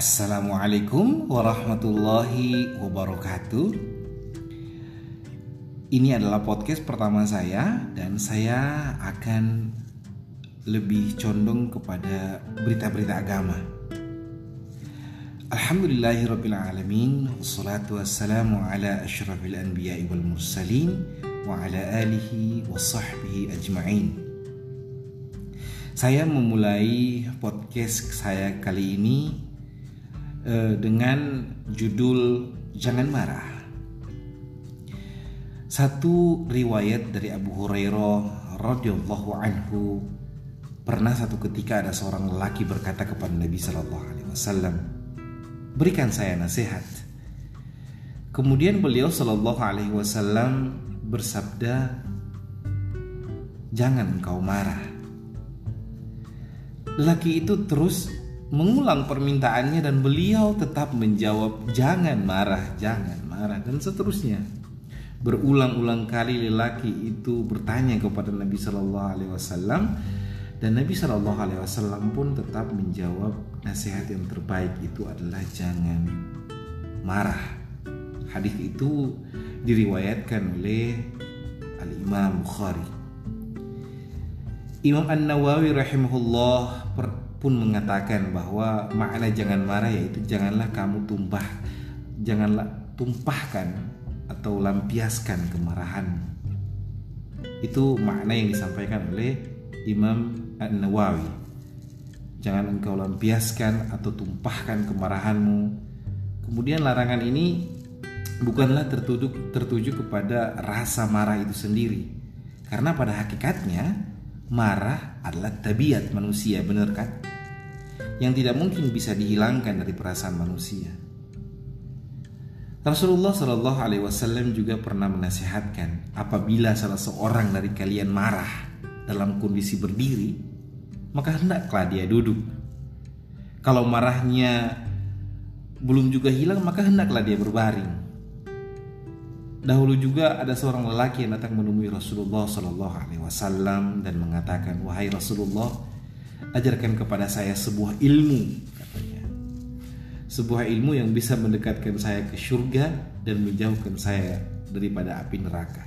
Assalamualaikum warahmatullahi wabarakatuh. Ini adalah podcast pertama saya dan saya akan lebih condong kepada berita-berita agama. Alhamdulillahirrabbilalamin Wassalatu wassalamu ala ashrafil anbiya wal mursalin Wa ala alihi wa sahbihi ajma'in Saya memulai podcast saya kali ini uh, Dengan judul Jangan Marah Satu riwayat dari Abu Hurairah radhiyallahu anhu Pernah satu ketika ada seorang lelaki berkata kepada Nabi Sallallahu Alaihi Wasallam, berikan saya nasihat. Kemudian beliau Shallallahu Alaihi Wasallam bersabda, jangan engkau marah. Lelaki itu terus mengulang permintaannya dan beliau tetap menjawab jangan marah, jangan marah dan seterusnya. Berulang-ulang kali lelaki itu bertanya kepada Nabi Shallallahu Alaihi Wasallam dan Nabi Shallallahu Alaihi Wasallam pun tetap menjawab nasihat yang terbaik itu adalah jangan marah. Hadis itu diriwayatkan oleh Al Imam Bukhari. Imam An Nawawi rahimahullah pun mengatakan bahwa makna jangan marah yaitu janganlah kamu tumpah, janganlah tumpahkan atau lampiaskan kemarahan. Itu makna yang disampaikan oleh Imam An-Nawawi. Jangan engkau lampiaskan atau tumpahkan kemarahanmu. Kemudian larangan ini bukanlah tertuju, tertuju kepada rasa marah itu sendiri. Karena pada hakikatnya marah adalah tabiat manusia, benar kan? Yang tidak mungkin bisa dihilangkan dari perasaan manusia. Rasulullah Shallallahu Alaihi Wasallam juga pernah menasihatkan apabila salah seorang dari kalian marah dalam kondisi berdiri, maka hendaklah dia duduk. Kalau marahnya belum juga hilang, maka hendaklah dia berbaring. Dahulu juga ada seorang lelaki yang datang menemui Rasulullah Shallallahu Alaihi Wasallam dan mengatakan, wahai Rasulullah, ajarkan kepada saya sebuah ilmu, katanya. Sebuah ilmu yang bisa mendekatkan saya ke surga dan menjauhkan saya daripada api neraka.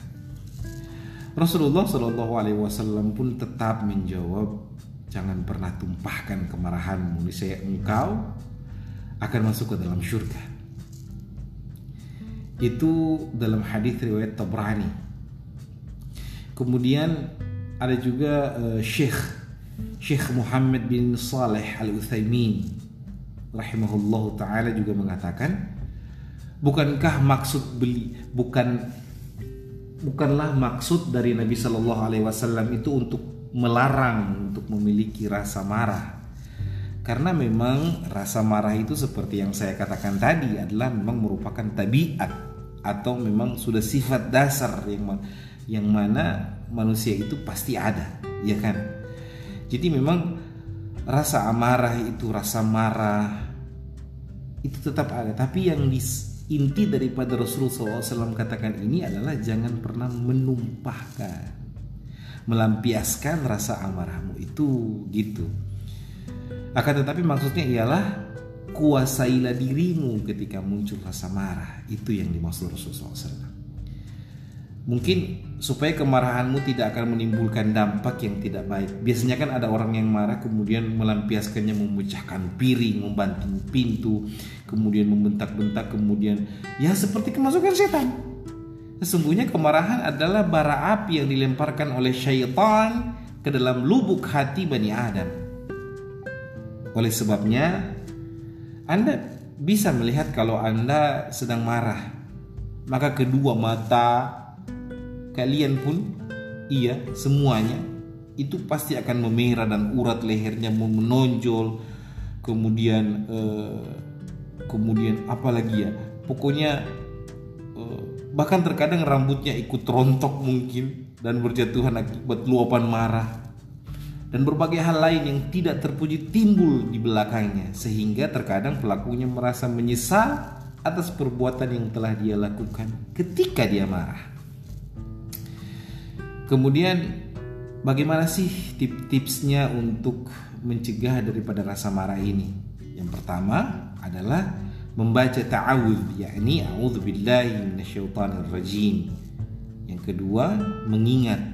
Rasulullah Shallallahu Alaihi Wasallam pun tetap menjawab, jangan pernah tumpahkan kemarahanmu, niscaya engkau akan masuk ke dalam surga. Itu dalam hadis riwayat Tabrani. Kemudian ada juga uh, Syekh Syekh Muhammad bin Saleh Al Utsaimin rahimahullahu taala juga mengatakan bukankah maksud beli bukan bukanlah maksud dari Nabi Shallallahu Alaihi Wasallam itu untuk melarang untuk memiliki rasa marah karena memang rasa marah itu seperti yang saya katakan tadi adalah memang merupakan tabiat atau memang sudah sifat dasar yang yang mana manusia itu pasti ada ya kan? Jadi memang rasa amarah itu rasa marah itu tetap ada. Tapi yang dis inti daripada Rasulullah SAW katakan ini adalah jangan pernah menumpahkan melampiaskan rasa amarahmu itu gitu. Akan tetapi maksudnya ialah kuasailah dirimu ketika muncul rasa marah itu yang dimaksud Rasulullah SAW Mungkin supaya kemarahanmu tidak akan menimbulkan dampak yang tidak baik. Biasanya kan ada orang yang marah kemudian melampiaskannya memecahkan piring, membanting pintu, kemudian membentak-bentak, kemudian ya seperti kemasukan setan. Sesungguhnya kemarahan adalah bara api yang dilemparkan oleh syaitan ke dalam lubuk hati Bani Adam. Oleh sebabnya, Anda bisa melihat kalau Anda sedang marah, maka kedua mata kalian pun iya semuanya itu pasti akan memerah dan urat lehernya menonjol kemudian eh, kemudian apalagi ya pokoknya eh, bahkan terkadang rambutnya ikut rontok mungkin dan berjatuhan akibat luapan marah dan berbagai hal lain yang tidak terpuji timbul di belakangnya sehingga terkadang pelakunya merasa menyesal atas perbuatan yang telah dia lakukan ketika dia marah Kemudian bagaimana sih tip-tipsnya untuk mencegah daripada rasa marah ini? Yang pertama adalah membaca ta'awudz yakni a'udzubillahi minasyaitonir rajim. Yang kedua, mengingat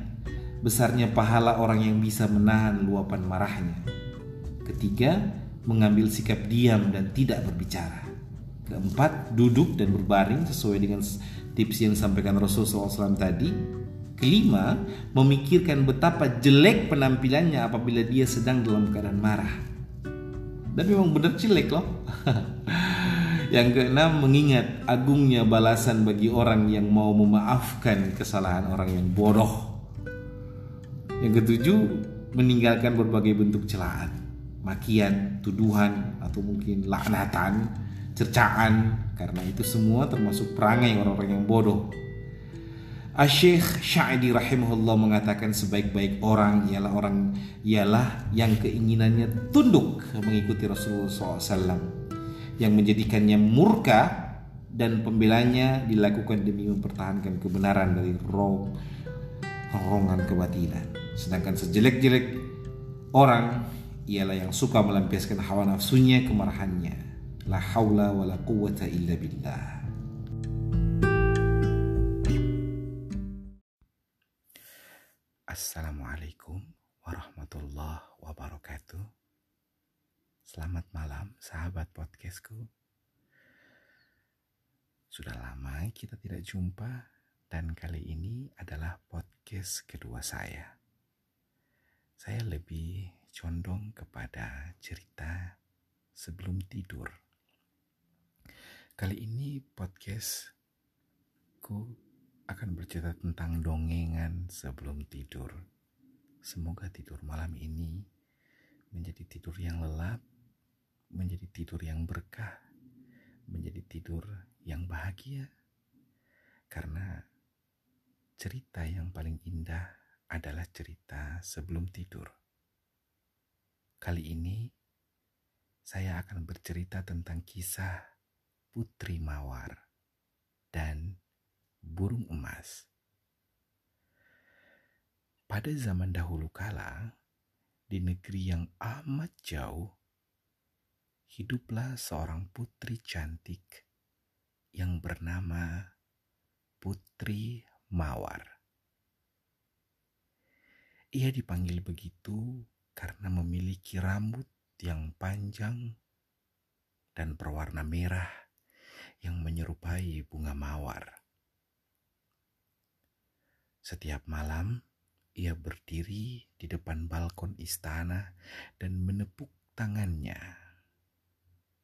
besarnya pahala orang yang bisa menahan luapan marahnya. Ketiga, mengambil sikap diam dan tidak berbicara. Keempat, duduk dan berbaring sesuai dengan tips yang disampaikan Rasulullah SAW tadi. Kelima, memikirkan betapa jelek penampilannya apabila dia sedang dalam keadaan marah. Dan memang benar jelek loh. yang keenam, mengingat agungnya balasan bagi orang yang mau memaafkan kesalahan orang yang bodoh. Yang ketujuh, meninggalkan berbagai bentuk celaan, makian, tuduhan, atau mungkin laknatan, cercaan, karena itu semua termasuk perangai orang-orang yang bodoh. Asyikh Sya'idi rahimahullah mengatakan sebaik-baik orang ialah orang ialah yang keinginannya tunduk mengikuti Rasulullah SAW yang menjadikannya murka dan pembelanya dilakukan demi mempertahankan kebenaran dari roh rongan kebatinan. Sedangkan sejelek-jelek orang ialah yang suka melampiaskan hawa nafsunya kemarahannya. La haula wa la quwata illa billah. Assalamualaikum warahmatullahi wabarakatuh. Selamat malam, sahabat podcastku. Sudah lama kita tidak jumpa, dan kali ini adalah podcast kedua saya. Saya lebih condong kepada cerita sebelum tidur. Kali ini podcastku akan bercerita tentang dongengan sebelum tidur. Semoga tidur malam ini menjadi tidur yang lelap, menjadi tidur yang berkah, menjadi tidur yang bahagia. Karena cerita yang paling indah adalah cerita sebelum tidur. Kali ini saya akan bercerita tentang kisah Putri Mawar dan burung emas. Pada zaman dahulu kala, di negeri yang amat jauh, hiduplah seorang putri cantik yang bernama Putri Mawar. Ia dipanggil begitu karena memiliki rambut yang panjang dan berwarna merah yang menyerupai bunga mawar. Setiap malam, ia berdiri di depan balkon istana dan menepuk tangannya.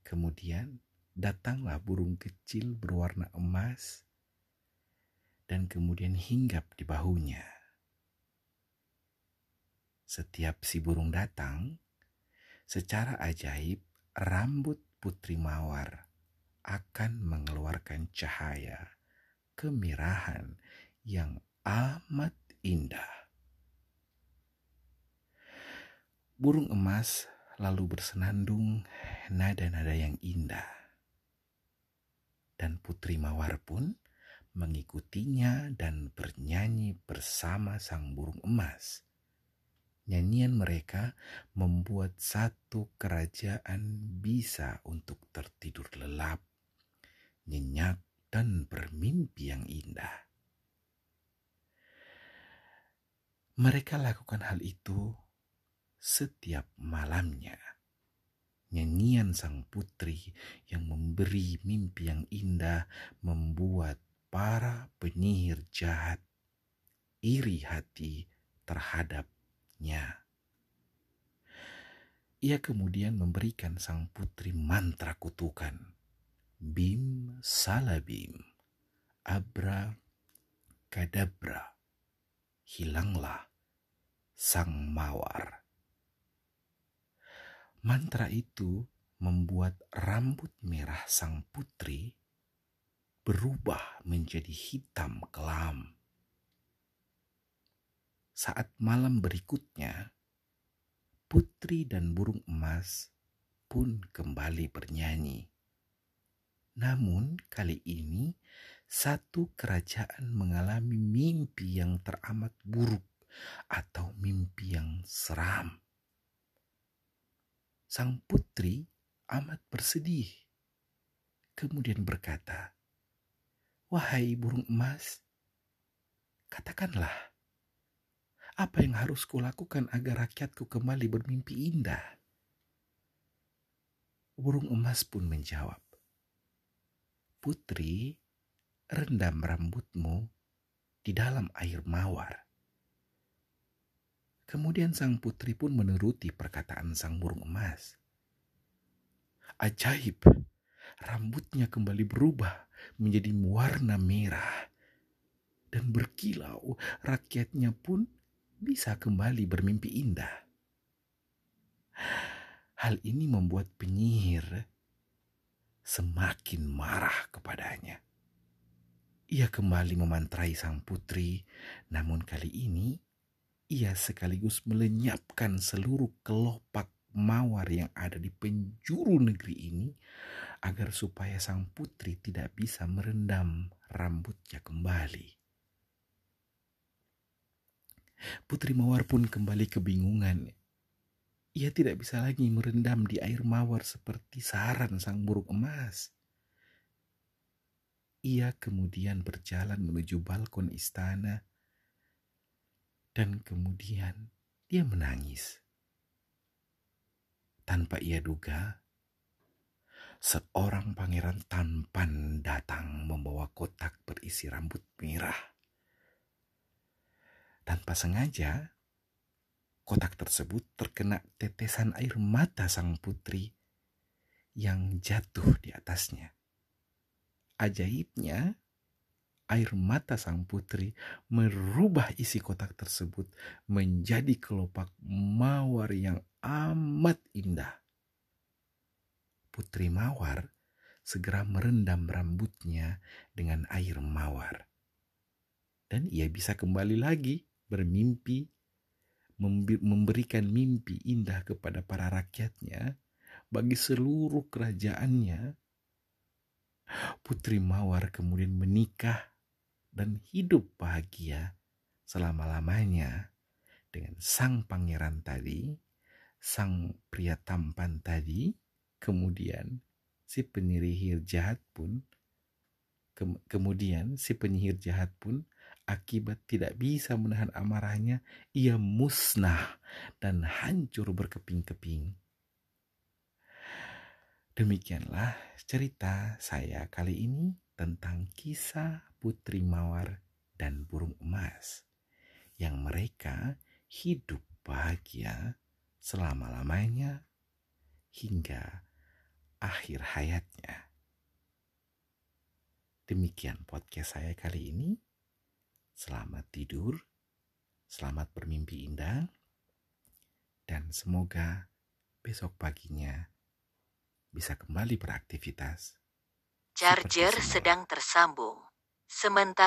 Kemudian datanglah burung kecil berwarna emas dan kemudian hinggap di bahunya. Setiap si burung datang, secara ajaib rambut putri mawar akan mengeluarkan cahaya kemirahan yang amat indah. Burung emas lalu bersenandung nada-nada yang indah. Dan Putri Mawar pun mengikutinya dan bernyanyi bersama sang burung emas. Nyanyian mereka membuat satu kerajaan bisa untuk tertidur lelap, nyenyak, dan bermimpi yang indah. Mereka lakukan hal itu setiap malamnya. Nyanyian sang putri yang memberi mimpi yang indah membuat para penyihir jahat iri hati Ia kemudian memberikan sang putri mantra kutukan. Bim salabim, abra kadabra hilanglah sang mawar. Mantra itu membuat rambut merah sang putri berubah menjadi hitam kelam. Saat malam berikutnya, putri dan burung emas pun kembali bernyanyi. Namun, kali ini satu kerajaan mengalami mimpi yang teramat buruk atau mimpi yang seram. Sang putri amat bersedih kemudian berkata, "Wahai burung emas, katakanlah, apa yang harus kulakukan agar rakyatku kembali bermimpi indah?" Burung emas pun menjawab, "Putri, rendam rambutmu di dalam air mawar." Kemudian sang putri pun menuruti perkataan sang burung emas. Ajaib, rambutnya kembali berubah menjadi warna merah dan berkilau. Rakyatnya pun bisa kembali bermimpi indah. Hal ini membuat penyihir semakin marah kepadanya. Ia kembali memantrai sang putri, namun kali ini ia sekaligus melenyapkan seluruh kelopak mawar yang ada di penjuru negeri ini agar supaya sang putri tidak bisa merendam rambutnya kembali. Putri Mawar pun kembali kebingungan. Ia tidak bisa lagi merendam di air mawar seperti saran sang burung emas. Ia kemudian berjalan menuju balkon istana dan kemudian dia menangis. Tanpa ia duga, seorang pangeran tampan datang membawa kotak berisi rambut merah. Tanpa sengaja, kotak tersebut terkena tetesan air mata sang putri yang jatuh di atasnya. Ajaibnya, air mata sang putri merubah isi kotak tersebut menjadi kelopak mawar yang amat indah. Putri Mawar segera merendam rambutnya dengan air mawar. Dan ia bisa kembali lagi bermimpi, memberikan mimpi indah kepada para rakyatnya bagi seluruh kerajaannya. Putri Mawar kemudian menikah dan hidup bahagia selama-lamanya dengan sang pangeran tadi, sang pria tampan tadi, kemudian si penyihir jahat pun ke kemudian si penyihir jahat pun akibat tidak bisa menahan amarahnya ia musnah dan hancur berkeping-keping. Demikianlah cerita saya kali ini tentang kisah Putri Mawar dan burung emas yang mereka hidup bahagia selama-lamanya hingga akhir hayatnya. Demikian podcast saya kali ini. Selamat tidur, selamat bermimpi indah, dan semoga besok paginya bisa kembali beraktivitas Charger sedang tersambung. Sementara